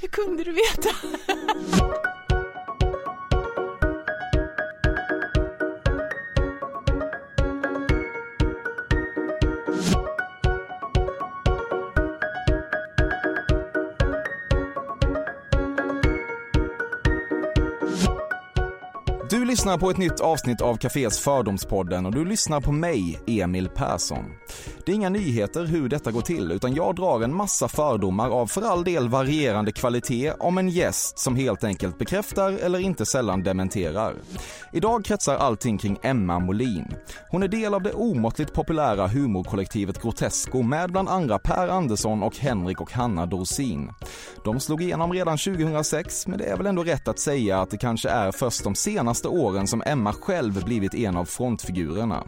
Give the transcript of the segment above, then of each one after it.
Hur kunde du veta? Lyssnar på ett nytt avsnitt av Cafés Fördomspodden och du lyssnar på mig, Emil Persson. Det är inga nyheter hur detta går till utan jag drar en massa fördomar av för all del varierande kvalitet om en gäst som helt enkelt bekräftar eller inte sällan dementerar. Idag kretsar allting kring Emma Molin. Hon är del av det omåttligt populära humorkollektivet Grotesco med bland andra Per Andersson och Henrik och Hanna Dorsin. De slog igenom redan 2006 men det är väl ändå rätt att säga att det kanske är först de senaste åren som Emma själv blivit en av frontfigurerna.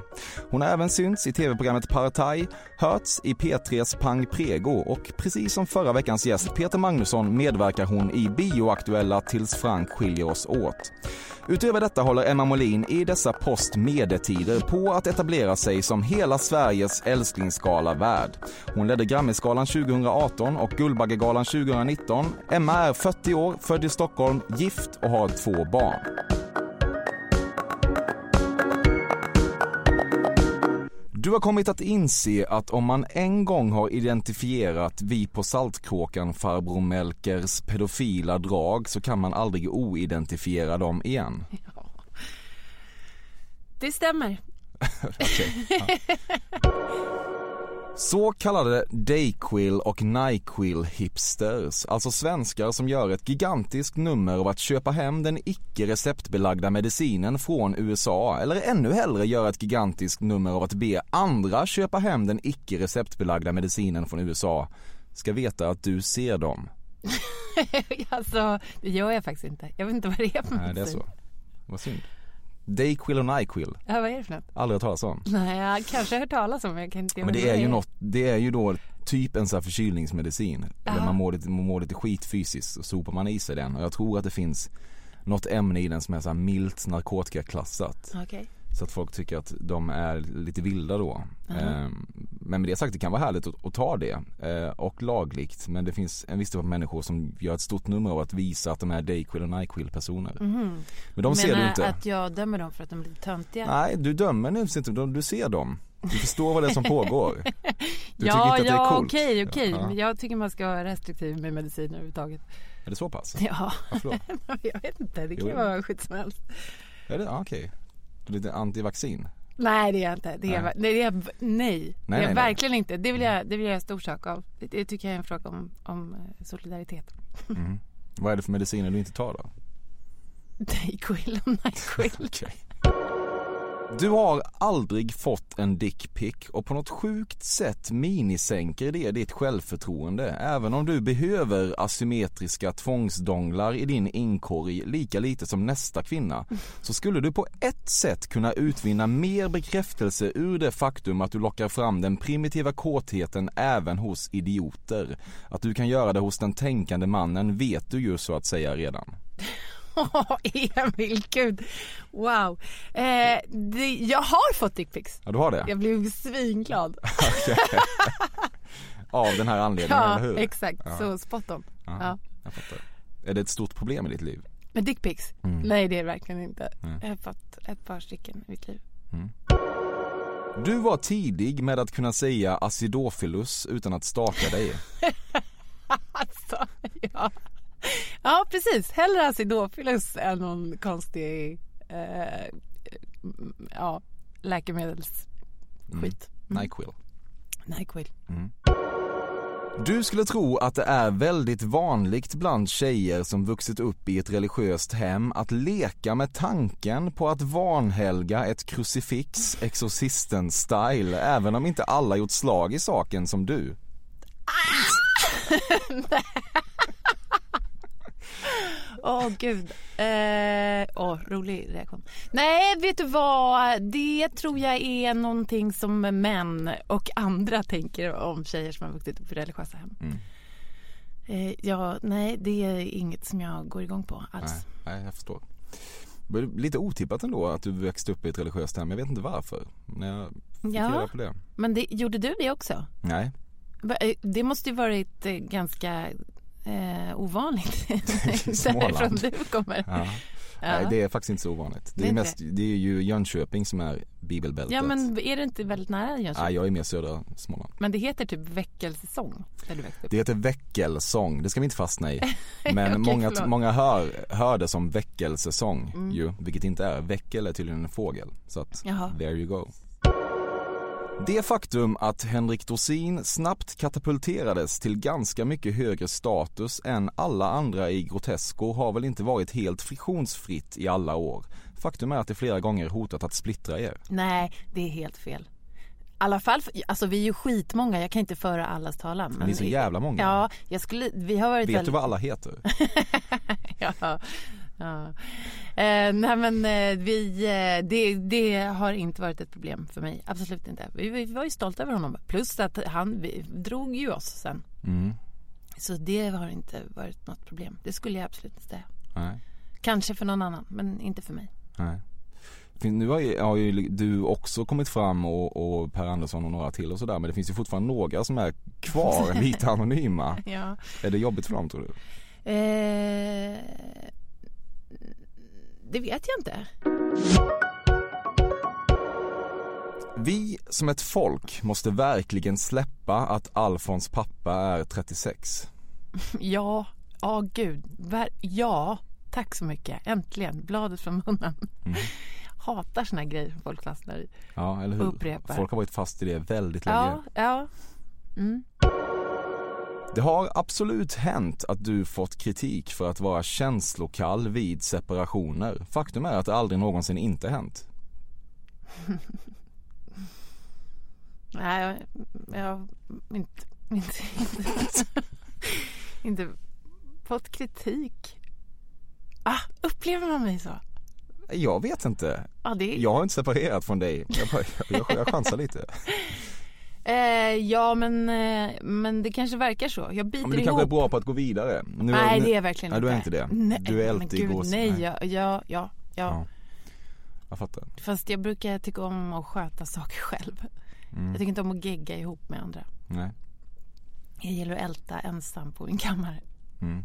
Hon har även synts i tv-programmet Partaj, hörts i P3s Pang Prego och precis som förra veckans gäst Peter Magnusson medverkar hon i bioaktuella Tills Frank skiljer oss åt. Utöver detta håller Emma Molin i dessa postmedietider på att etablera sig som hela Sveriges älsklingsgala-värd. Hon ledde Grammisgalan 2018 och Guldbaggegalan 2019. Emma är 40 år, född i Stockholm, gift och har två barn. Du har kommit att inse att om man en gång har identifierat vi på Saltkråkan farbror Melkers pedofila drag så kan man aldrig oidentifiera dem igen. Det stämmer. Ja. Så kallade Dayquil och Nyquil hipsters, alltså svenskar som gör ett gigantiskt nummer av att köpa hem den icke receptbelagda medicinen från USA eller ännu hellre göra ett gigantiskt nummer av att be andra köpa hem den icke receptbelagda medicinen från USA ska veta att du ser dem. alltså, det gör jag faktiskt inte. Jag vet inte vad det är för Nej, det är så. Vad synd. Dayquil och Nyquil, Ja, vad är det för något? aldrig hört talas om. Nej, jag kanske har hört talas om men jag kan inte Men det är ju något, det är ju då typ en sån här förkylningsmedicin. Där Ja. man mår lite, man mår lite skit fysiskt och sopar man i sig den. Och jag tror att det finns något ämne i den som är så här milt narkotikaklassat. Okej. Så att folk tycker att de är lite vilda då. Ehm, Men med det sagt, det kan vara härligt att, att ta det. eh, Och lagligt. Men det finns en viss typ av människor som gör ett stort nummer av att visa att de är Dayquil och Nyquil personer. Men de ser du inte. att jag dömer dem för att de blir töntiga? Nej, du dömer nu inte, du ser dem. Du förstår vad det är som pågår. Du tycker ja, inte att det är ja, coolt. okej, okej. Ja. Men jag tycker man ska vara restriktiv med medicin överhuvudtaget. Är det så pass? Ja, Varför då? jag vet inte. Det kan Jo. ju vara skit som helst. Är det? Ja, okej. Du är lite antivaccin? Nej, det är jag inte. Det är, Nej. nej. Det är, nej. det är Nej, jag nej, nej. verkligen inte. Det vill, jag, det vill jag göra stor sak av. Det, tycker jag är en fråga om, om eh, solidaritet. Vad är det för mediciner du inte tar då? Dayquil och Nyquil. Okej. Du har aldrig fått en dickpic och på något sjukt sätt minisänker det ditt självförtroende. Även om du behöver asymmetriska tvångsdonglar i din inkorg lika lite som nästa kvinna. Så skulle du på ett sätt kunna utvinna mer bekräftelse ur det faktum att du lockar fram den primitiva kåtheten även hos idioter. Att du kan göra det hos den tänkande mannen vet du ju så att säga redan. Emil, gud. Wow. Eh, det, jag har fått dickpics. Ja, du har det? Jag blev svinglad. Av den här anledningen, Ja, eller hur? exakt. Ja. Så spot on. Ja, Ja. Jag fattar. Är det ett stort problem i ditt liv? Men dickpics? Mm. Nej, det är det verkligen inte. Nej. Jag har fått ett par stycken i mitt liv. Du var tidig med att kunna säga acidophilus utan att staka dig. precis. Hellre acidofilus än någon konstig eh, ja, läkemedelsskit. Mm. Nyquil. Nyquil. Du skulle tro att det är väldigt vanligt bland tjejer som vuxit upp i ett religiöst hem att leka med tanken på att vanhelga ett krucifix Exorcisten-style, även om inte alla gjort slag i saken som du. Åh gud. Eh, åh, rolig reaktion. Nej, vet du vad? Det tror jag är någonting som män och andra tänker om tjejer som har vuxit upp i religiösa hem. Mm. Eh, ja, nej, det är inget som jag går igång på alls. Nej, nej, jag förstår. Lite otippat ändå att du växte upp i ett religiöst hem, jag vet inte varför. När jag fick Ja. reda på det. Men det, gjorde du det också? Nej, eh, Det måste ju varit eh, ganska eh, ovanligt därifrån du kommer. ja. Nej det är faktiskt inte så ovanligt. Det är mest, det är ju Jönköping som är bibelbältet. Ja, men är det inte väldigt nära Jönköping? Nej, jag är mer södra Småland. Men det heter typ väckelsesång där du växte upp. Det heter väckelsång, det ska vi inte fastna i. Men Okej, många, förlåt. många hör, hör det som väckelsesång Mm. ju, vilket inte är. Väckel är tydligen en fågel. Så att, Jaha. there you go. Det faktum att Henrik Dorsin snabbt katapulterades till ganska mycket högre status än alla andra i Grotesco har väl inte varit helt friktionsfritt i alla år. Faktum är att det flera gånger hotat att splittra er. Nej, det är helt fel. I alla fall, alltså vi är ju skitmånga, jag kan inte föra allas talan. Men Ni är så jävla många. Ja, jag skulle, vi har varit Vet väldigt... du vad alla heter? ja, ja. Eh, nej men eh, vi, eh, det, det har inte varit ett problem för mig, absolut inte. Vi, vi var ju stolta över honom, plus att han vi drog ju oss sen. Mm. Så det har inte varit något problem, det skulle jag absolut inte säga. Nej. Kanske för någon annan, men inte för mig. Nej. Nu har ju, har ju du också kommit fram och, och Per Andersson och några till och sådär men det finns ju fortfarande några som är kvar lite anonyma. Ja. Är det jobbigt för dem tror du? Eh, det vet jag inte. Vi som ett folk måste verkligen släppa att Alfons pappa är 36. Ja, ja gud. Ver- ja, tack så mycket. Äntligen, bladet från munnen. Mm. Hatar såna grejer som folk fastnar i. Ja, eller hur? Upprepar. Folk har varit fast i det väldigt länge. Ja, ja. Mm. Det har absolut hänt att du fått kritik för att vara känslokall vid separationer. Faktum är att det aldrig någonsin inte hänt. Nej, jag, jag inte, inte, inte, inte fått kritik. Ah, upplever man mig så? Jag vet inte. Ja, det. Jag har inte separerat från dig. Jag, bara, jag, jag chansar lite. Eh, ja, men, eh, men det kanske verkar så. Jag biter Ja, men du ihop. kanske är bra på att gå vidare. Nu, nej, nu, det är jag verkligen nej, inte. du är inte det. Nej, Du är men alltid gud, gås- nej. nej. Ja, ja, ja, ja. Ja. Jag fattar. Fast jag brukar tycka om att sköta saker själv. Mm. Jag tycker inte om att gegga ihop med andra. Nej. Jag gillar att älta ensam på min kammare. Mm.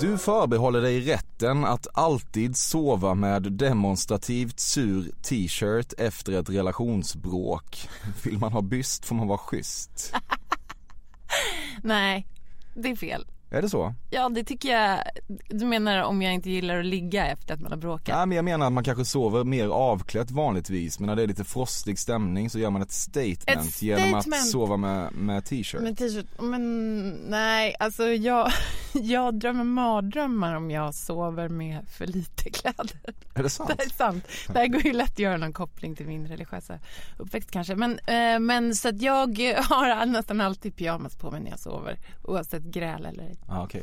Du förbehåller dig rätten att alltid sova med demonstrativt sur t-shirt efter ett relationsbråk. Vill man ha byst får man vara schysst. Nej, det är fel. Är det så? Ja, det tycker jag. Du menar om jag inte gillar att ligga efter att man har bråkat? Nej men jag menar att man kanske sover mer avklätt vanligtvis men när det är lite frostig stämning så gör man ett statement, Ett genom att statement. sova med, med t-shirt. Med t-shirt? Men nej, alltså jag, jag drömmer mardrömmar om jag sover med för lite kläder. Är det sant? Det är sant. Det här går ju lätt att göra någon koppling till min religiösa uppväxt kanske. Men, eh, men så att jag har nästan alltid pyjamas på mig när jag sover. Oavsett gräl eller ej. Ja, okej.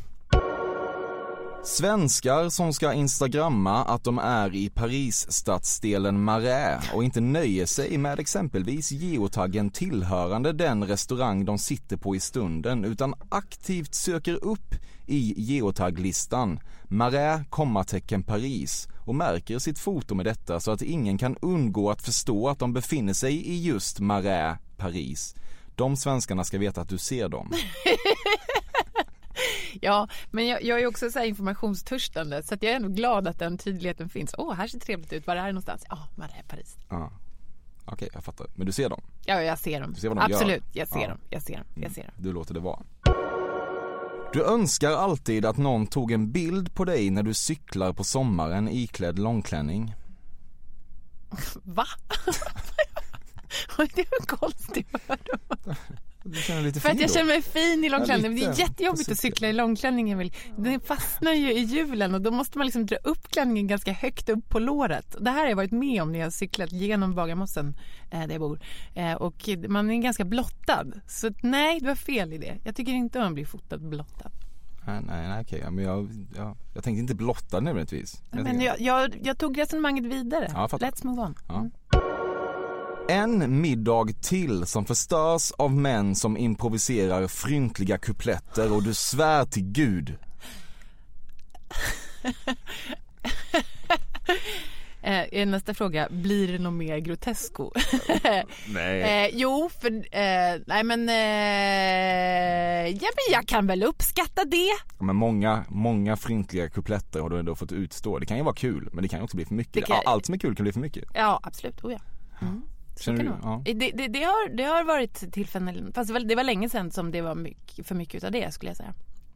Svenskar som ska instagramma att de är i Paris-stadsdelen Marais och inte nöjer sig med exempelvis geotaggen tillhörande den restaurang de sitter på i stunden utan aktivt söker upp i geotaglistan Marais, kommatecken Paris och märker sitt foto med detta så att ingen kan undgå att förstå att de befinner sig i just Marais, Paris. De svenskarna ska veta att du ser dem. Ja, men jag, jag är också så här informationstörstande så att jag är ändå glad att den tydligheten finns. Åh, här ser det trevligt ut. Var är det någonstans? Ja, var är Paris? Ja. Okej, jag fattar. Men du ser dem? Ja, jag ser dem. Ser de gör? Absolut, jag ser Ja. dem. Jag ser dem. Jag ser dem. Du låter det vara. Du önskar alltid att någon tog en bild på dig när du cyklar på sommaren iklädd långklänning. Va? det var konstigt Du För att jag känner mig fin i långklänning. Men det är jättejobbigt att cykla i långklänning Emil. Den fastnar ju i hjulen och då måste man liksom dra upp klänningen ganska högt upp på låret. Det här har jag varit med om när jag har cyklat genom Bagarmossen eh, där jag bor. Eh, och man är ganska blottad. Så nej, det var fel i det. Jag tycker inte om att bli fotad blottad. Nej, nej, nej okej. Ja, Men jag, jag, jag tänkte inte blotta nödvändigtvis. Jag Men tänkte- jag, jag, jag tog resonemanget vidare. Ja, jag. Let's move on. Ja. En middag till som förstörs av män som improviserar fryntliga kupletter och du svär till gud. Eh, nästa fråga, blir det något mer grotesko? Nej. eh, jo, för, eh, nej men, eh, ja men jag kan väl uppskatta det. Men många, många fryntliga kupletter har du ändå fått utstå. Det kan ju vara kul, men det kan ju också bli för mycket. Kan- Allt som är kul kan bli för mycket. Ja, absolut. Oh, ja. Mm. Känner du? Ja. det, det, det, har, det har varit tillfällen, fast det var, det var länge sedan som det var mycket, för mycket av det skulle jag säga.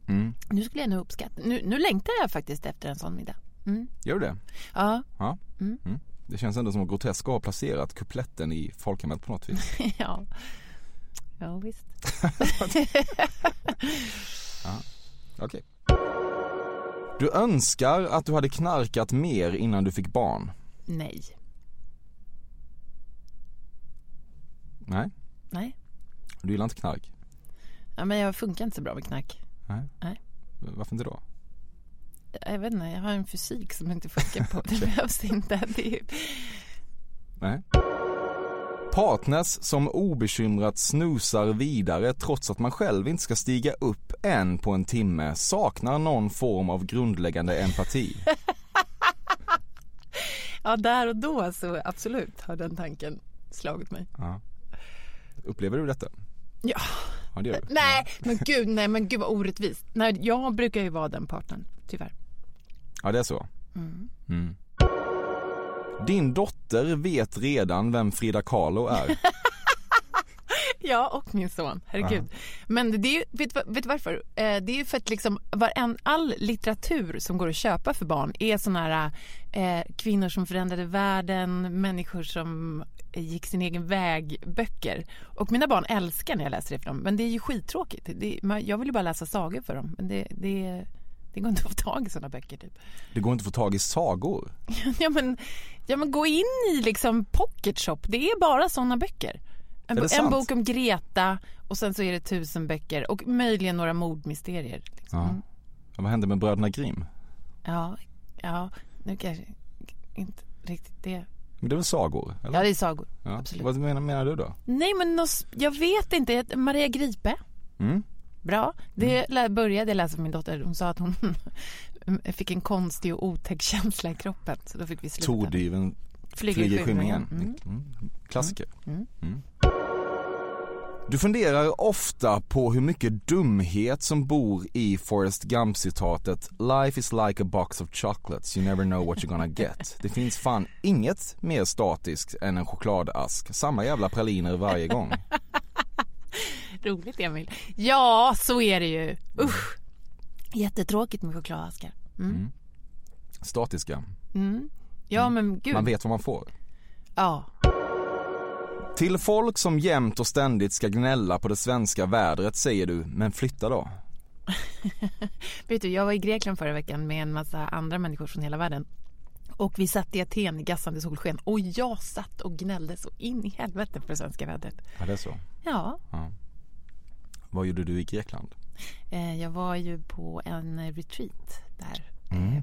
Mm. Nu skulle jag nog uppskatta, nu, nu längtar jag faktiskt efter en sån middag. Mm. Gör du det? Ja, Ja. Mm. Mm. Det känns ändå som att Grotesco har placerat kupletten i folkhemmet på något vis. ja. Ja, visst. Okej. Du önskar att du hade knarkat mer innan du fick barn. Nej. Nej, Nej. du gillar inte knark. Ja, men jag funkar inte så bra med knark. Nej. Nej. Varför inte då? Jag vet inte, jag har en fysik som inte funkar på. Det behövs inte. Det är, Nej. Partners som obekymrat snusar vidare trots att man själv inte ska stiga upp än på en timme saknar någon form av grundläggande empati. ja, där och då så absolut har den tanken slagit mig. Ja. Upplever du detta? Ja. Ja, det du. Nej, men gud, nej, men gud vad orättvist. Nej, jag brukar ju vara den partnern, tyvärr. Ja, det är så. Mm. Mm. Din dotter vet redan vem Frida Kahlo är. Ja, och min son. Herregud. Men det är ju, vet, vet du varför? Eh, det är ju för att liksom varen, all litteratur som går att köpa för barn är såna här eh, kvinnor som förändrade världen, människor som eh, gick sin egen väg, böcker. Och mina barn älskar när jag läser det för dem. Men det är ju skittråkigt. Det, jag vill ju bara läsa sagor för dem. Men det, det, det går inte att få tag i såna böcker typ. Det går inte att få tag i sagor. Ja men, ja men gå in i liksom pocket shop, det är bara såna böcker. En, en sant? bok om Greta och sen så är det tusen böcker och möjligen några mordmysterier. Liksom. Ja. Mm. Ja, Vad hände med bröderna Grimm? Ja, ja, nu kanske inte riktigt det. Men det är väl sagor? Eller? Ja, det är sagor. Ja. absolut. Vad menar, menar du då? Nej men nås- jag vet inte, Maria Gripe, Mm? bra. Det lä- började jag läsa för min dotter, hon sa att hon fick en konstig och otäck känsla i kroppen så då fick vi sluta. Tordyven Flyger i skymningen. skymningen. Mm. Klassiker. Mm. Du funderar ofta på hur mycket dumhet som bor i Forrest Gump-citatet “Life is like a box of chocolates, you never know what you're gonna get”. Det finns fan inget mer statiskt än en chokladask. Samma jävla praliner varje gång. Roligt Emil. Ja, så är det ju. Usch. Jättetråkigt med chokladaskar. Mm. Mm. Statiska. Mm. Ja men gud. Man vet vad man får. Ja. Till folk som jämt och ständigt ska gnälla på det svenska vädret säger du, men flytta då. Vet du, jag var i Grekland förra veckan med en massa andra människor från hela världen. Och vi satt i Aten i gassande solsken och jag satt och gnällde så in i helvete på det svenska vädret. Ja, det är så. Ja, Ja. Vad gjorde du i Grekland? eh, jag var ju på en retreat där Mm.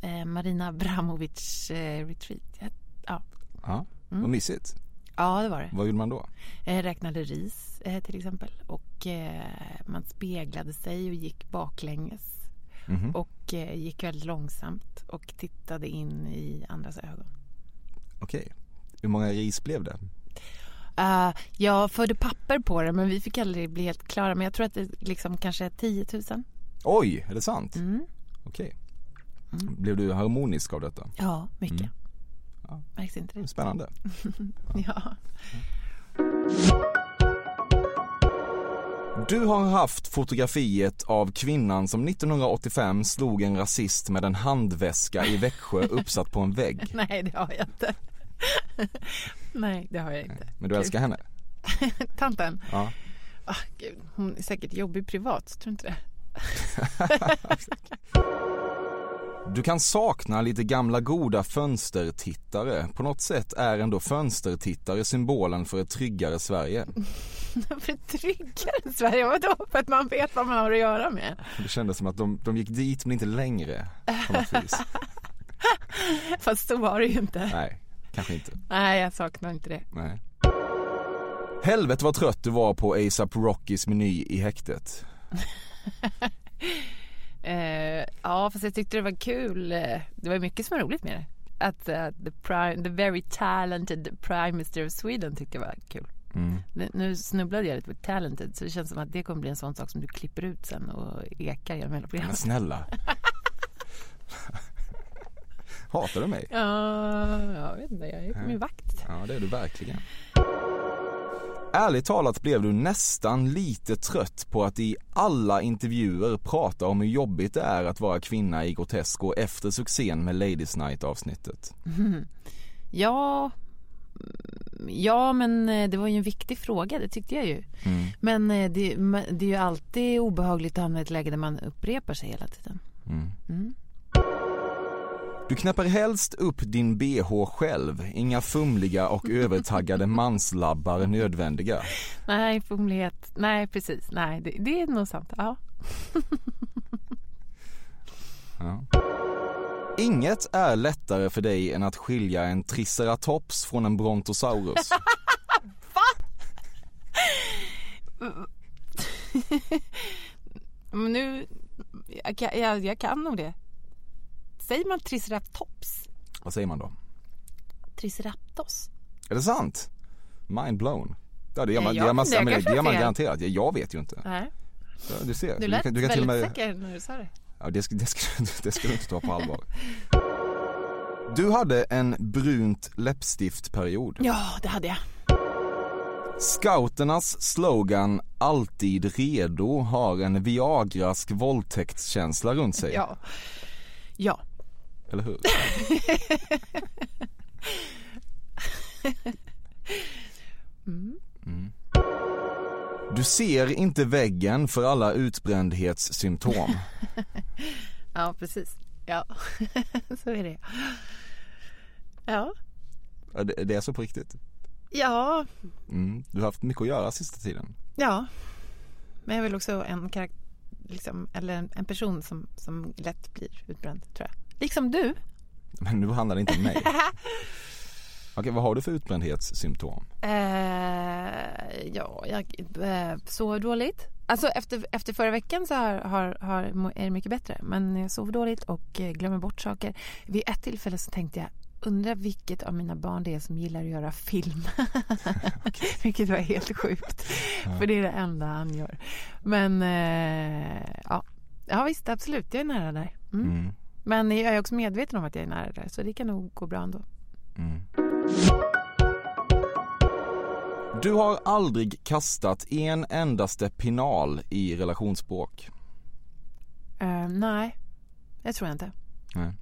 eh, Marina Abramovic eh, retreat. Ja, Ja, Ja, Mm. vad mysigt. Ja, det var det. Vad gjorde man då? Eh, räknade ris eh, till exempel och eh, man speglade sig och gick baklänges Mhm. och eh, gick väldigt långsamt och tittade in i andras ögon. Okej. Hur många ris blev det? Uh, jag förde papper på det men vi fick aldrig bli helt klara men jag tror att det liksom kanske är 10 000. Oj, är det sant? Mm. Okej. Blev du harmonisk av detta? Ja, mycket. Mm. Ja. Märks inte det? Spännande. Ja. Du har haft fotografiet av kvinnan som 1985 slog en rasist med en handväska i Växjö uppsatt på en vägg. Nej, det har jag inte. Nej, det har jag inte. Men du älskar henne? Tanten? Ja. Ah, gud, hon är säkert jobbig privat, tror du inte det? Du kan sakna lite gamla goda fönstertittare. På något sätt är ändå fönstertittare symbolen för ett tryggare Sverige. För ett tryggare Sverige, vadå? För att man vet vad man har att göra med? Det kändes som att de, de gick dit men inte längre på något vis. Fast så var det ju inte. Nej, kanske inte. Nej, jag saknar inte det. Nej. Helvete vad trött du var på ASAP Rockys meny i häktet. Eh, ja, fast jag tyckte det var kul. Eh, Det var mycket som var roligt med det. Att eh, the, prime, the very talented prime minister of Sweden tyckte jag var kul. Mm. Nu- Nu snubblade jag lite på talented så det känns som att det kommer bli en sån sak som du klipper ut sen och ekar genom hela Men programmet. snälla. Hatar du mig? Ja, jag vet inte. Jag är på min vakt. Ja, det är du verkligen. Ärligt talat blev du nästan lite trött på att i alla intervjuer prata om hur jobbigt det är att vara kvinna i Grotesco efter succén med Ladies Night avsnittet. Ja, mm, ja, men eh, det var ju en viktig fråga, det tyckte jag ju. Mm. Men eh, det, det är ju alltid obehagligt att hamna i ett läge där man upprepar sig hela tiden. Mm. Du knäpper helst upp din bh själv, inga fumliga och övertaggade manslabbar nödvändiga. Nej, fumlighet. Nej, precis. Nej, det, det är nog sant. Ja. Ja. Inget är lättare för dig än att skilja en triceratops från en brontosaurus. Men nu, jag, jag, jag kan nog det. Säger man triceratops? Vad säger man då? Triceraptos? Är det sant? Mind blown. Ja det gör man, Eh, det gör jag man, men det gör man garanterat. Ja, Jag vet ju inte. Nej, Ja, du ser. du lät kan, du kan väldigt med, säker när du sa det. ja, det, ska, det, ska, det ska du inte ta på allvar. Du hade en brunt läppstiftperiod. Ja, det hade jag. Scouternas slogan “Alltid redo” har en Viagrask våldtäktskänsla runt sig. Ja. Ja. Eller hur? Mm. Du ser inte väggen för alla utbrändhetssymptom. Ja, precis. Ja, så är det. Ja. Det, det är så på riktigt. Ja, Mm. Du har haft mycket att göra sista tiden. ja. Men jag vill också en karaktär, liksom, eller en person som, som lätt blir utbränd, tror jag. Liksom du. Men nu handlar det inte om mig. Okej, vad har du för utbrändhetssymptom? Eh, ja, jag eh, sover dåligt. Alltså efter, efter förra veckan så har, har, har, är det mycket bättre. Men jag sover dåligt och eh, glömmer bort saker. Vid ett tillfälle så tänkte jag, undrar vilket av mina barn det är som gillar att göra film. vilket var helt sjukt. För det är det enda han gör. Men eh, ja. ja, visst absolut, jag är nära där. Mm. Mm. Men jag är också medveten om att jag är nära där. Så det kan nog gå bra ändå. Mm. Du har aldrig kastat en endaste pinal i relationsbråk. Eh, nej, det tror jag inte. Nej.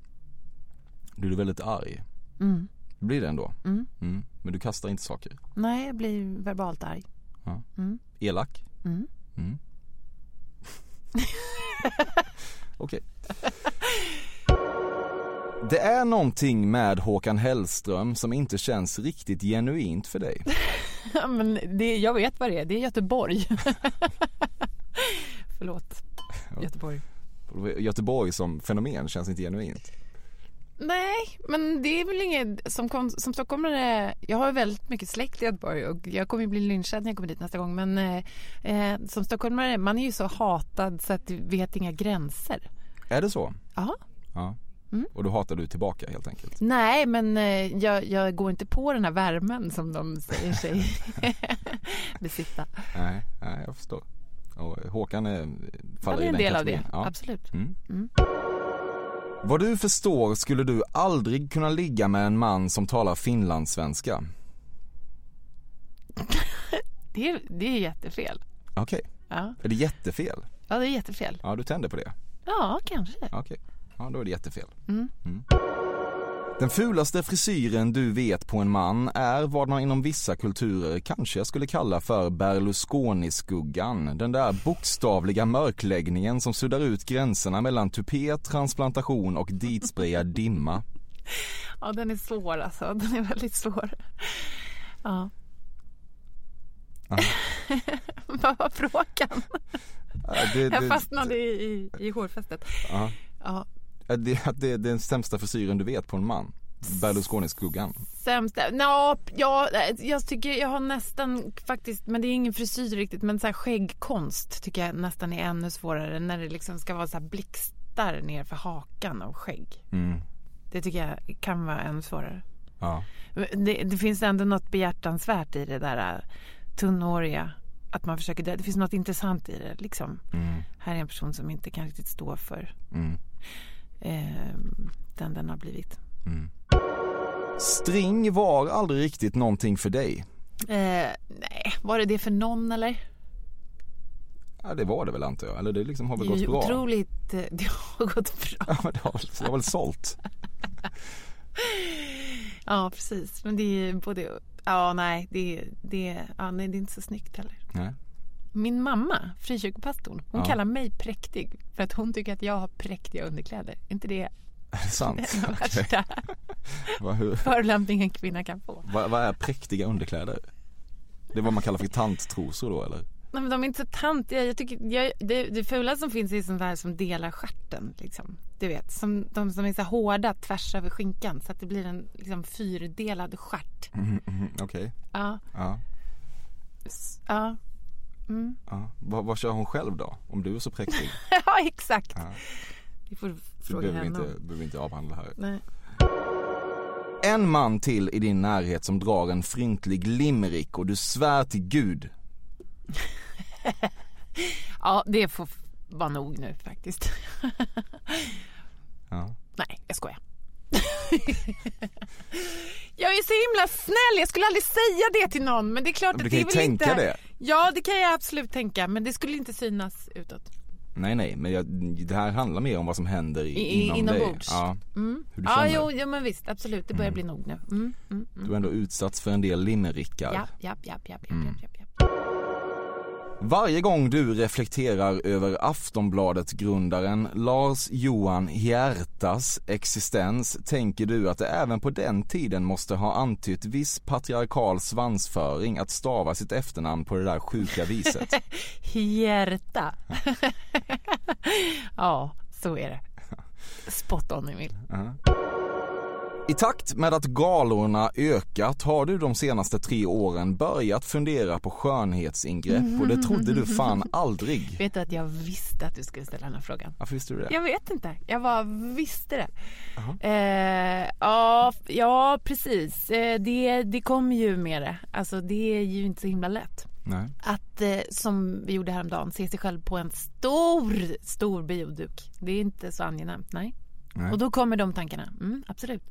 Du är väldigt arg. Mm. Blir det ändå? Mm. Mm. Men du kastar inte saker. Nej, jag blir verbalt arg. Ja. Mm. Elak? Mm. Mm. Okej. Det är någonting med Håkan Hellström som inte känns riktigt genuint för dig. Ja, men det, jag vet vad det är. Det är Göteborg. Förlåt. Göteborg. Göteborg som fenomen känns inte genuint. Nej, men det är väl inget som, kom, som stockholmare. Jag har väldigt mycket släkt i Göteborg och jag kommer bli lynchad när jag kommer dit nästa gång. Men eh, eh, som stockholmare, man är ju så hatad så att du vet inga gränser. Är det så? Ja. Ja. Mm. Och då hatar du tillbaka helt enkelt? Nej, men eh, jag, jag går inte på den här värmen som de säger sig besitta. Nej, nej, jag förstår. Och Håkan är, faller Han är i en den del av det, kategorin. Ja. absolut. Mm. Mm. Vad du förstår skulle du aldrig kunna ligga med en man som talar finlandssvenska? Det, är, det är jättefel. Okej, Ja. är det jättefel? ja, det är jättefel. Ja, du tänder på det? Ja, kanske. Okej, ja då är det jättefel. Mm. Den fulaste frisyren du vet på en man är vad man inom vissa kulturer kanske skulle kalla för Berlusconi-skuggan. Den där bokstavliga mörkläggningen som suddar ut gränserna mellan tupé, transplantation och ditsprayad dimma. Ja, den är svår alltså. Den är väldigt svår. Ja. Vad var frågan? Ja, det, Jag fastnade i, i, i hårfästet. ja. Ja. Ja, det, det är den sämsta frisyren du vet på en man. Berlusconi-skuggan. Sämsta? Nå, ja, jag tycker jag har nästan faktiskt, men det är ingen frisyr riktigt, men så här skäggkonst tycker jag nästan är ännu svårare när det liksom ska vara så här blixtar ner för hakan av skägg. Mm. Det tycker jag kan vara ännu svårare. Ja. Det, det finns ändå något behjärtansvärt i det där äh, tunnhåriga. Att man försöker, det finns något intressant i det liksom. Mm. Här är en person som inte kan riktigt stå för Mm. Eh, den den har blivit. Mm. String var aldrig riktigt någonting för dig. Eh, nej, var det det för någon eller? Ja det var det väl antar jag, eller det liksom har väl gått bra? otroligt, eh, det har gått bra. Ja men det har, det har väl sålt? Ja, precis. Men det är både, ja nej, det, det, ja, nej, det är inte så snyggt heller. Nej. Min mamma, frikyrkopastorn, hon Ja. kallar mig präktig för att hon tycker att jag har präktiga underkläder. Är inte det Är det sant? den värsta Vad, hur, förolämpning en kvinna kan få? vad, vad är präktiga underkläder? Det är vad man kallar för tanttrosor då eller? Nej, men de är inte så tantiga. Jag tycker, jag, det, det fula som finns är sånt där som delar stjärten. Liksom. Du vet, som, de som är så hårda tvärs över skinkan så att det blir en liksom, fyrdelad stjärt. Mm, mm, Okej, Ja, ja. s- ja. Mm. ja. Vad, vad kör hon själv då? Om du är så präktig? ja, exakt. Ja. Vi får fråga henne. inte, om. behöver inte avhandla här. Nej. En man till i din närhet som drar en fryntlig limerick och du svär till gud. Ja, det får vara nog nu faktiskt. Ja. Nej, jag skojar. jag är så himla snäll, jag skulle aldrig säga det till någon men det är klart Men att du det kan är ju väl tänka inte... det. Ja, det kan jag absolut tänka men det skulle inte synas utåt. Nej nej, men jag, det här handlar mer om vad som händer i, I- inom dig. inombords. Ja, Mm. hur du Ja, känner. jo, ja, men visst, absolut. Det börjar bli nog nu. Mm, mm, mm. Du har ändå utsatts för en del limerickar. Ja, ja, ja, ja, ja, Mm. ja, ja, ja. Varje gång du reflekterar över Aftonbladet-grundaren Lars Johan Hiertas existens tänker du att det även på den tiden måste ha antytt viss patriarkal svansföring att stava sitt efternamn på det där sjuka viset. Hjärta. ja, så är det. Spot on Emil. I takt med att galorna ökat har du de senaste tre åren börjat fundera på skönhetsingrepp och det trodde du fan aldrig. Vet du att jag visste att du skulle ställa den här frågan? Varför visste du det? Jag vet inte. Jag bara visste det. Eh, ja, ja, precis. Eh, det, det kommer ju med det. Alltså det är ju inte så himla lätt. Nej. Att, eh, som vi gjorde häromdagen, se sig själv på en stor, stor bioduk. Det är inte så angenämt, nej. Nej. Och då kommer de tankarna, mm, absolut.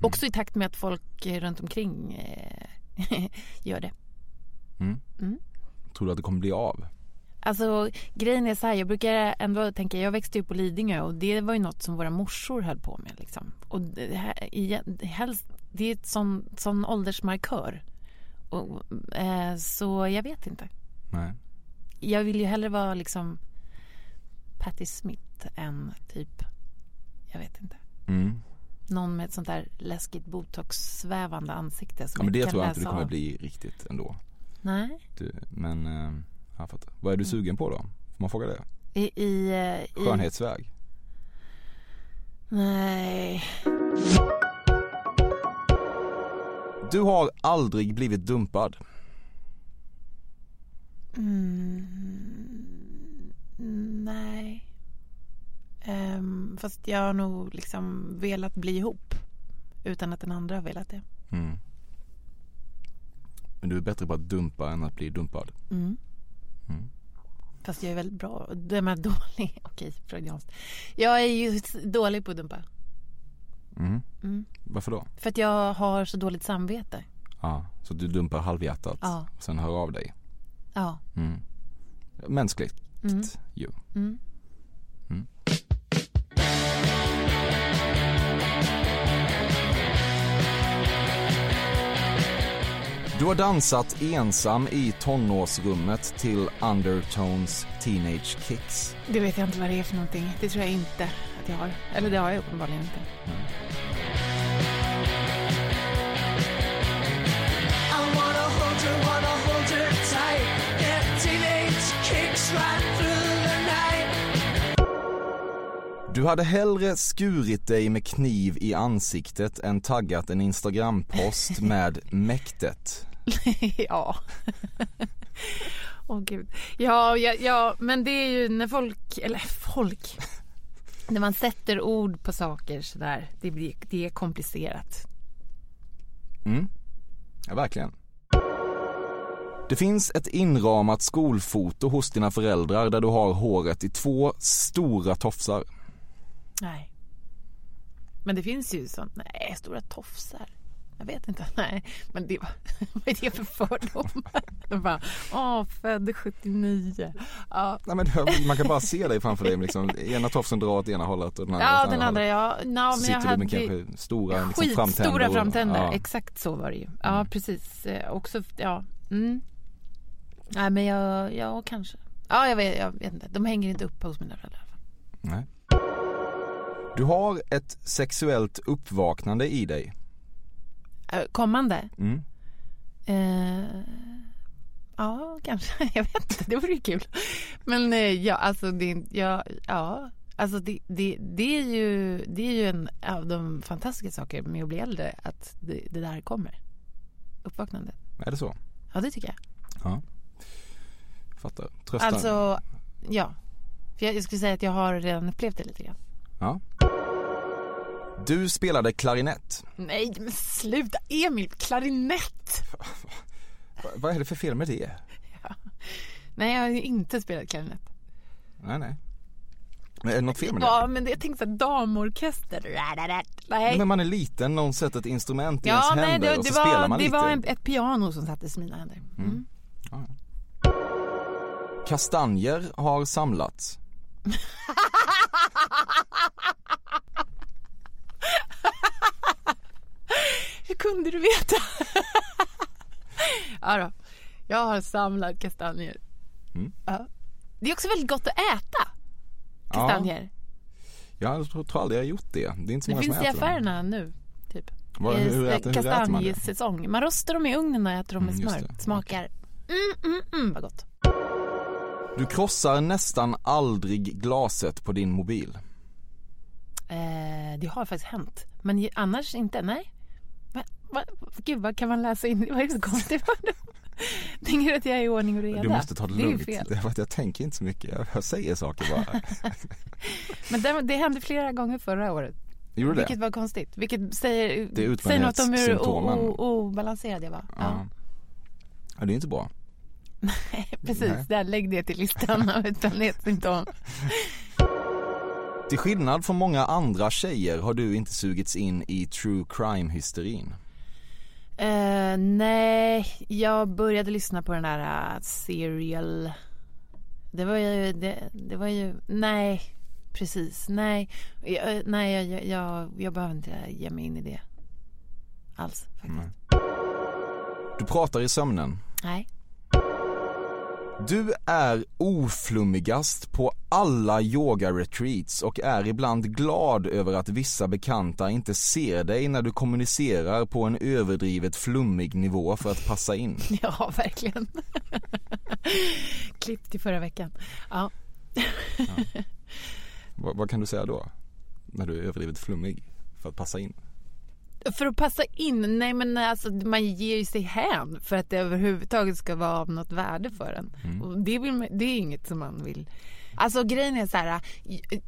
Också i takt med att folk eh, runt omkring eh, gör det. Tror du att det kommer bli av? Alltså grejen är så här, jag brukar ändå tänka, jag växte upp på Lidingö och det var ju något som våra morsor höll på med liksom. Och det, här, igen, helst, det är ett sån, sån åldersmarkör. Och, eh, så jag vet inte. Nej. Jag vill ju hellre vara liksom Patti Smith än typ, jag vet inte. Mm. Någon med ett sånt där läskigt botox-svävande ansikte som Ja men det jag tror jag inte det kommer av. bli riktigt ändå. Nej. Du, men, eh, jag fattar. Vad är du sugen på då? Får man fråga det? I, i, eh, i... Skönhetsväg? Nej. Du har aldrig blivit dumpad. Mm, nej. Ehm, fast jag har nog liksom velat bli ihop utan att den andra har velat det. Mm. Men du är bättre på att dumpa än att bli dumpad. Mm. Mm. Fast jag är väldigt bra. Det är dålig. Okej, freudianskt. Jag är ju dålig på att dumpa. Mm. Mm. Varför då? För att jag har så dåligt samvete. Ja, så du dumpar halvhjärtat Ja. och sen hör av dig. Ja. Mm. Mänskligt Mm. ju. Du har dansat ensam i tonårsrummet till Undertones Teenage Kicks. Det vet jag inte vad det är för någonting. Det tror jag inte att jag har. Eller det har jag uppenbarligen inte. Du hade hellre skurit dig med kniv i ansiktet än taggat en Instagram-post med mäktet. ja. Åh gud. Ja, ja, ja, men det är ju när folk, eller folk, när man sätter ord på saker sådär, det, blir, det är komplicerat. Mm. Ja, verkligen. Det finns ett inramat skolfoto hos dina föräldrar där du har håret i två stora tofsar. Nej. Men det finns ju sånt, nej, stora tofsar. Jag vet inte, nej. Men det var, vad är det för fördomar? De bara, åh, född 79. Ja, Nej, men man kan bara se dig framför dig. Liksom, ena tofsen drar åt ena hållet och den andra ja den andra, ja. No, men jag sitter du hade med kanske stora liksom, framtänder. och- framtänder. Ja. Exakt så var det ju. Ja, precis. Eh, Också, ja. Mm. Nej, men jag, ja, kanske. Ja, jag vet, jag vet inte. De hänger inte upp hos mina föräldrar. Nej. Du har ett sexuellt uppvaknande i dig. Kommande? Mm. Eh, ja, kanske. Jag vet inte. Det vore ju kul. Men eh, ja, alltså det, ja, ja. Alltså det, det, det, är ju, det är ju en av de fantastiska saker med att bli äldre, att det, det där kommer. Uppvaknandet. Är det så? Ja, det tycker jag. Ja. Fattar. Trösta. Alltså, ja. För jag, jag skulle säga att jag har redan upplevt det lite grann. Ja. Du spelade klarinett. Nej, men sluta Emil, klarinett! Va- Vad är det för fel med det? Nej, jag har inte spelat klarinett. Nej, nej. Men är det något fel med det? Ja, men det, jag tänkte såhär damorkester. Nej. Men man är liten, någon sätter ett instrument i ens Ja, nej, händer det, och det så spelar var, man det lite. var en, ett piano som sattes i mina händer. Mm. Kastanjer har samlats. Hur kunde du veta? ja då. Jag har samlat kastanjer. Mm. Ja. Det är också väldigt gott att äta kastanjer. Ja, jag tror, aldrig jag har gjort det. Det är inte så det många finns som i äter dem. affärerna nu. Typ. Vad- hur, hur, äter, hur äter man det? Kastanjesäsong. Man rostar dem i ugnen och äter dem med Mm, smör. det. Smakar mm, mm, mm, vad gott. Du krossar nästan aldrig glaset på din mobil. Eh, det har faktiskt hänt. Men annars inte, nej. Va, gud, vad kan man läsa in? Vad är det så konstigt? Tänker du att jag är i ordning och reda? Du måste ta det ju lugnt. Det är jag tänker inte så mycket. Jag, säger saker bara. Men det, det hände flera gånger förra året. Gjorde det? Vilket var konstigt. Vilket säger, Det säger något om hur obalanserad jag var. Ja. Ja. ja, det är inte bra. Precis, Nej. där, lägg det till listan av utbrändhetssymptom. Till skillnad från många andra tjejer har du inte sugits in i true crime-hysterin. Eh, nej, jag började lyssna på den där uh, serial. Det var ju, det, det var ju, nej, precis, nej, jag, eh, nej, jag, jag, jag, jag behöver inte ge mig in i det alls faktiskt. Du pratar i sömnen. Nej. Du är oflummigast på alla yoga-retreats och är ibland glad över att vissa bekanta inte ser dig när du kommunicerar på en överdrivet flummig nivå för att passa in. Ja, verkligen. Klipp till förra veckan. Ja. Ja. vad, vad kan du säga då? När du är överdrivet flummig för att passa in? För att passa in? Nej men alltså man ger ju sig hän för att det överhuvudtaget ska vara av något värde för en. Mm. Det, man, det är inget som man vill. Alltså grejen är så här,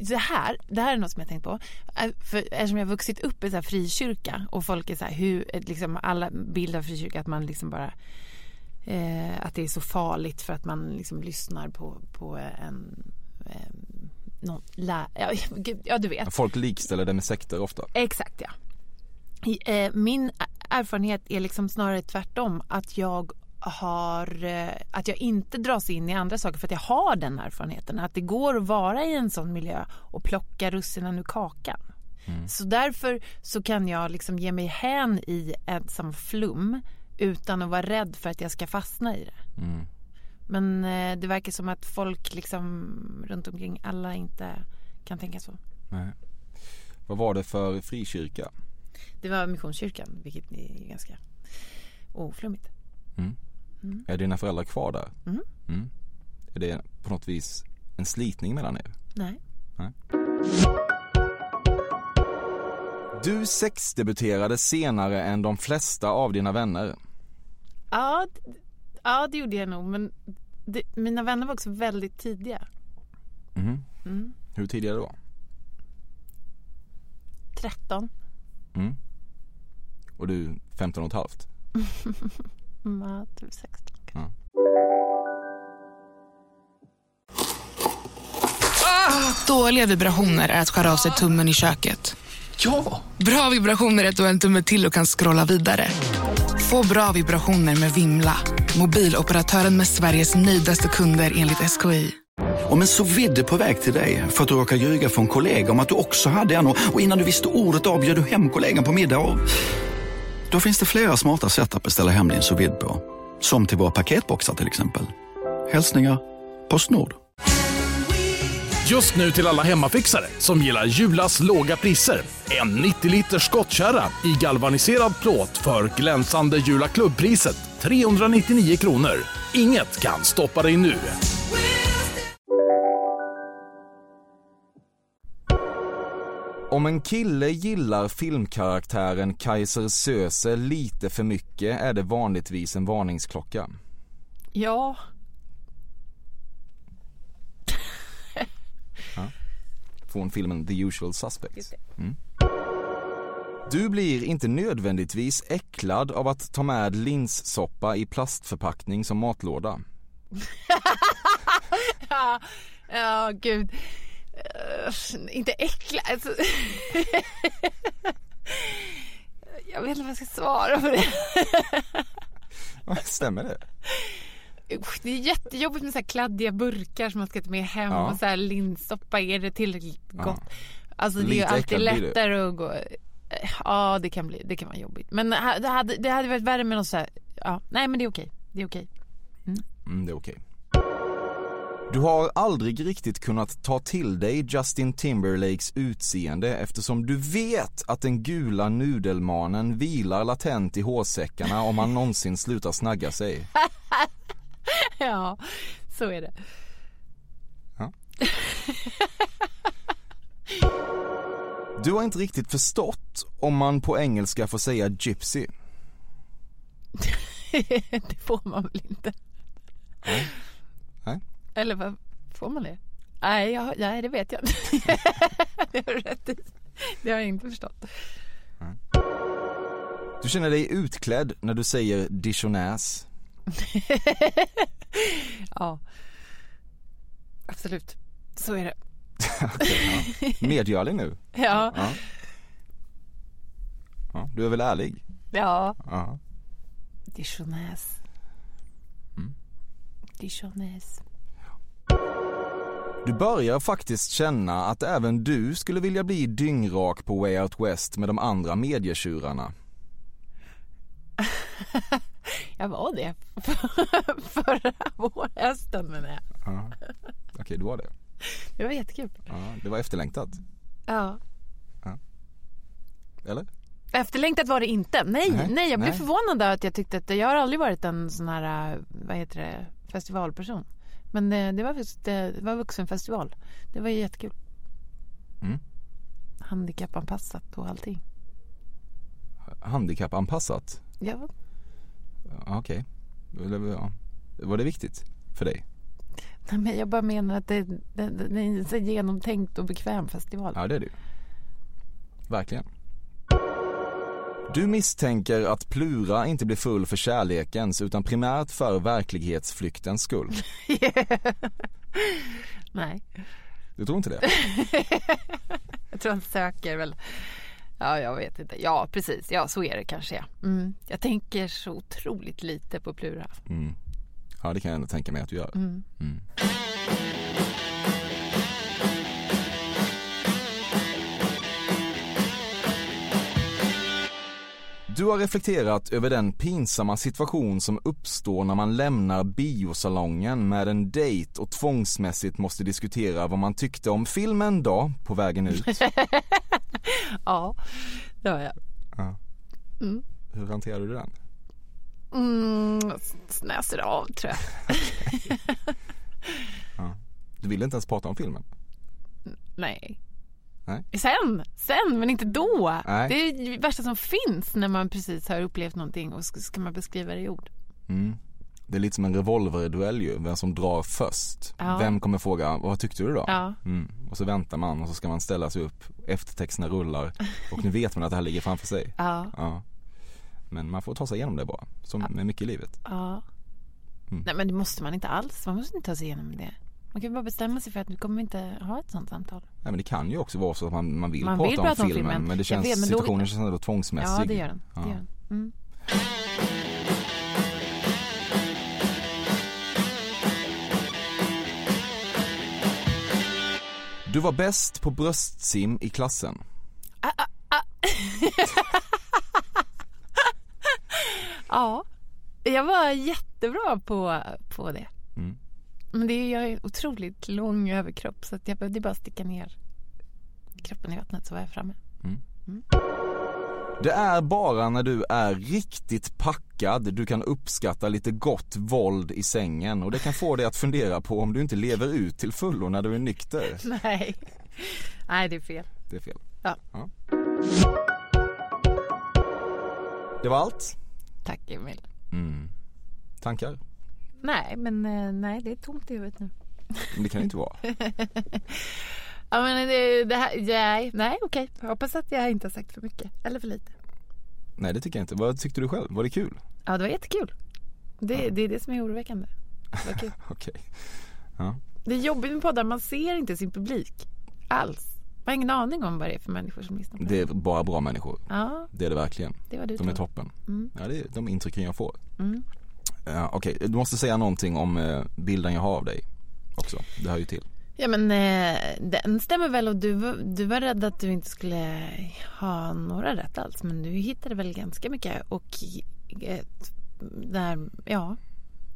så här, det här är något som jag tänkt på. Äh, för eftersom jag har vuxit upp i så här frikyrka och folk är så här, hur, liksom alla bilder av frikyrka att man liksom bara eh, att det är så farligt för att man liksom lyssnar på, på en eh, någon lä- ja, ja du vet. Folk likställer det med sekter ofta. Exakt ja. Eh, min erfarenhet är liksom snarare tvärtom. Att jag har, eh, att jag inte dras in i andra saker för att jag har den erfarenheten. Att det går att vara i en sån miljö och plocka russinen ur kakan. Så därför så kan jag liksom ge mig hän i ensam flum utan att vara rädd för att jag ska fastna i det. Mm. Men eh, det verkar som att folk liksom runt omkring alla inte kan tänka så. Nej. Vad var det för frikyrka? Det var Missionskyrkan, vilket är ganska oflummigt. Mm. Är dina föräldrar kvar där? Mm. Mm. Är det på något vis en slitning mellan er? Nej. Du sexdebuterade senare än de flesta av dina vänner. Ja, ja det gjorde jag nog. Men det, mina vänner var också väldigt tidiga. Mhm. Mm. Hur tidigare då? 13. Mm. Och du 15 och ett halvt? Ja, typ 16. Ja. Dåliga vibrationer är att skära av sig tummen i köket. Ja! Bra vibrationer är att du har en tumme till och kan scrolla vidare. Få bra vibrationer med Vimla. Mobiloperatören med Sveriges nöjdaste kunder enligt SKI. Om en så vidde på väg till dig för att du råkar ljuga från kollega om att du också hade en och innan du visste ordet av bjöd du hem kollegan på middag och... Då finns det flera smarta sätt att beställa hem din sous vide på. Som till våra paketboxar till exempel. Hälsningar Postnord. Just nu till alla hemmafixare som gillar Julas låga priser. En 90 liters skottkärra i galvaniserad plåt för glänsande Jula klubbpriset 399 kronor. Inget kan stoppa dig nu. Om en kille gillar filmkaraktären Kaiser Söze lite för mycket är det vanligtvis en varningsklocka. Ja. Från filmen The Usual Suspects. Mm. Du blir inte nödvändigtvis äcklad av att ta med linssoppa i plastförpackning som matlåda. Ja, ja gud. Uh, inte äckla. Alltså. jag vet inte vad jag ska svara på det. Stämmer det? Usch, det är jättejobbigt med så kladdiga burkar som man ska ta med hem Ja. och så här linssoppa. Är det tillräckligt Ja. gott? Alltså det är ju alltid lättare att gå. Ja, det kan bli. Det kan vara jobbigt. Men det hade, det hade varit värre med något så här. Ja, nej, men det är okej. Det är okej. Mm, det är okej. Du har aldrig riktigt kunnat ta till dig Justin Timberlakes utseende eftersom du vet att den gula nudelmanen vilar latent i hårsäckarna om han någonsin slutar snagga sig. Ja, så är det. Du har inte riktigt förstått om man på engelska får säga gypsy. det får man väl inte? Nej. Eller vad, får man det? Nej, jag, nej det vet jag inte. det har du rätt i. Det har jag inte förstått. Du känner dig utklädd när du säger dijonäs. Ja. Absolut. Så är det. Okej, ja. Medgörlig nu. Ja. Ja. ja. Du är väl ärlig? Ja. Ja. Dijonäs. Mm. Dijonäs. Du börjar faktiskt känna att även du skulle vilja bli dyngrak på Way Out West med de andra medietjurarna. Jag var det förra vårhösten menar jag. Ja. Okej, du var det. Det var jättekul. Ja, det var efterlängtat. Ja. Eller? Efterlängtat var det inte. Nej, Nej, nej, jag blev nej. förvånad att jag tyckte att jag har aldrig varit en sån här, vad heter det, festivalperson. Men eh, det var faktiskt eh, det var vuxenfestival. Det var jättekul. Mm. Handikappanpassat och allting. Handikappanpassat? Ja, Okej. Ja. Var det viktigt för dig? nej, men jag bara menar att det, det, det, är en så genomtänkt och bekväm festival. Ja, det är det. Verkligen. Du misstänker att Plura inte blir full för kärlekens utan primärt för verklighetsflyktens skull. Nej, Du tror inte det? jag tror han söker väl. Ja, jag vet inte. Ja, precis. Ja, så är det kanske. Mm. Jag tänker så otroligt lite på Plura. Mm. Ja, det kan jag ändå tänka mig att du gör. Mm. Du har reflekterat över den pinsamma situation som uppstår när man lämnar biosalongen med en dejt och tvångsmässigt måste diskutera vad man tyckte om filmen då på vägen ut. Ja, det har jag. Ja. Mm. Hur hanterar du den? Mm, snäser av tror jag. Ja. Du vill inte ens prata om filmen? Nej. Nej. Sen, sen men inte då. Nej. Det är det värsta som finns när man precis har upplevt någonting och ska, man beskriva det i ord. Mm. Det är lite som en revolverduell ju, vem som drar först. Ja. Vem kommer fråga, vad tyckte du då? Ja. Mm. Och så väntar man och så ska man ställa sig upp, eftertexterna rullar och nu vet man att det här ligger framför sig. Ja. Men man får ta sig igenom det bara, som med mycket i livet. Mm. Nej men det måste man inte alls. Man måste inte ta sig igenom det. Man kan bara bestämma sig för att nu kommer vi inte ha ett sånt samtal. Nej men det kan ju också vara så att man, man vill Man prata vill om, prata om filmen, filmen. men det känns, vet, men då- situationen känns ändå tvångsmässig. Ja det gör den. Det Ja. gör den. Mm. Du var bäst på bröstsim i klassen. Ja, jag var jättebra på, på det. Mm. Men det är, jag en otroligt lång överkropp så att jag behövde bara sticka ner kroppen i vattnet så var jag framme. Det är bara när du är riktigt packad du kan uppskatta lite gott våld i sängen och det kan få dig att fundera på om du inte lever ut till fullo när du är nykter. Nej, nej det är fel. Det är fel. Ja. Det var allt. Tack Emil. Mm. Tankar? Nej, men eh, nej det är tomt i huvudet nu. Men det kan det inte vara. Ja men det, det här, nej, nej okej. Jag hoppas att jag inte har sagt för mycket eller för lite. Nej det tycker jag inte. Vad tyckte du själv? Var det kul? Ja det var jättekul. Det, det är det som är oroväckande. Det. Okej. Ja. Det är jobbigt med poddar, man ser inte sin publik alls. Man har ingen aning om vad det är för människor som lyssnar på Det är bara bra människor. Ja, Det är det verkligen. det var du De är tror. toppen. Mm. Ja, det är de intrycken jag får. Mm. Ja, Okej, du måste säga någonting om eh, bilden jag har av dig också. Det hör ju till. Ja men eh, den stämmer väl och du, du var rädd att du inte skulle ha några rätt alls men du hittade väl ganska mycket och eh, där, ja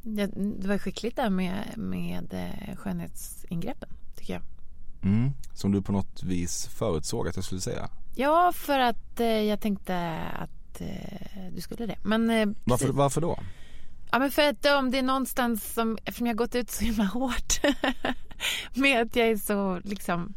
det, det var skickligt där med, med eh, skönhetsingreppen tycker jag. Mm. Som du på något vis förutsåg att jag skulle säga. Ja för att eh, jag tänkte att eh, du skulle det men Varför, varför då? Ja men för att om det är någonstans som, eftersom jag har gått ut så himla hårt med att jag är så liksom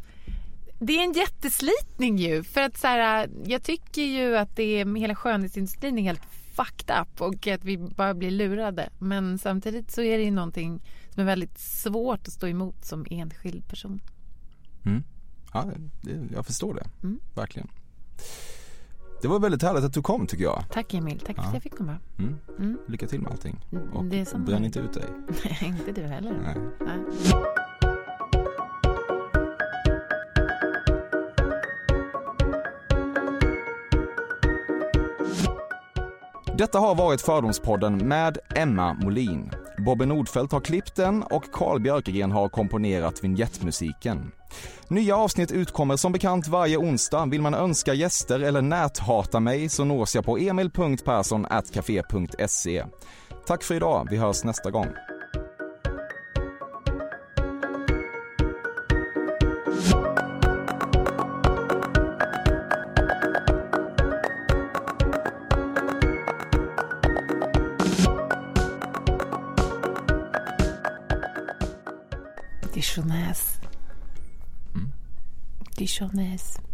det är en jätteslitning ju för att så här, jag tycker ju att det är, hela skönhetsindustrin är helt fucked up och att vi bara blir lurade men samtidigt så är det ju någonting som är väldigt svårt att stå emot som enskild person. Mm. Ja, jag förstår det. Mm. Verkligen. Det var väldigt härligt att du kom tycker jag. Tack Emil, tack för Ja. att jag fick komma. Mm. Mm. Lycka till med allting. Och det är samma. bränn inte ut dig. Nej, inte du heller. Nej. Nej. Detta har varit Fördomspodden med Emma Molin. Bobby Nordfeldt har klippt den och Carl Björkegren har komponerat vignettmusiken. Nya avsnitt utkommer som bekant varje onsdag. Vill man önska gäster eller näthata mig så nås jag på emil.persson.cafe.se. Tack för idag, vi hörs nästa gång. Dijonäs. Mm. Dijonäs.